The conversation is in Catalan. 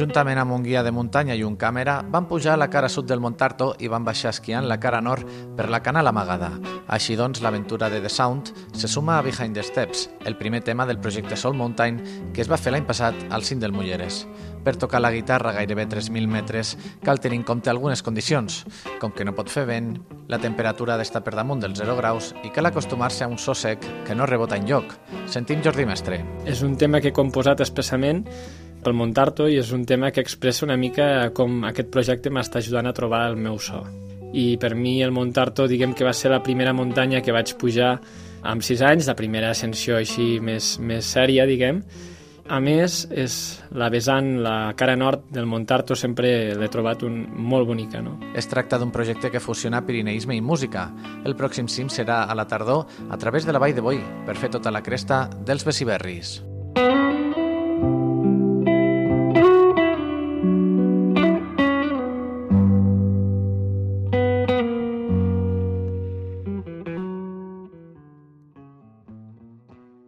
Juntament amb un guia de muntanya i un càmera, van pujar a la cara sud del Montarto i van baixar esquiant la cara nord per la canal amagada. Així doncs, l'aventura de The Sound se suma a Behind the Steps, el primer tema del projecte Soul Mountain que es va fer l'any passat al cim del Mulleres. Per tocar la guitarra gairebé 3.000 metres cal tenir en compte algunes condicions, com que no pot fer vent, la temperatura ha d'estar per damunt dels 0 graus i cal acostumar-se a un so sec que no rebota en lloc. Sentim Jordi Mestre. És un tema que he composat expressament pel Montarto és un tema que expressa una mica com aquest projecte m'està ajudant a trobar el meu so. I per mi el Montarto, diguem que va ser la primera muntanya que vaig pujar amb 6 anys, la primera ascensió així més, més sèria, diguem. A més, és la vessant, la cara nord del Montarto sempre l'he trobat un, molt bonica. No? Es tracta d'un projecte que fusiona pirineisme i música. El pròxim cim serà a la tardor a través de la Vall de Boi per fer tota la cresta dels Bessiberris.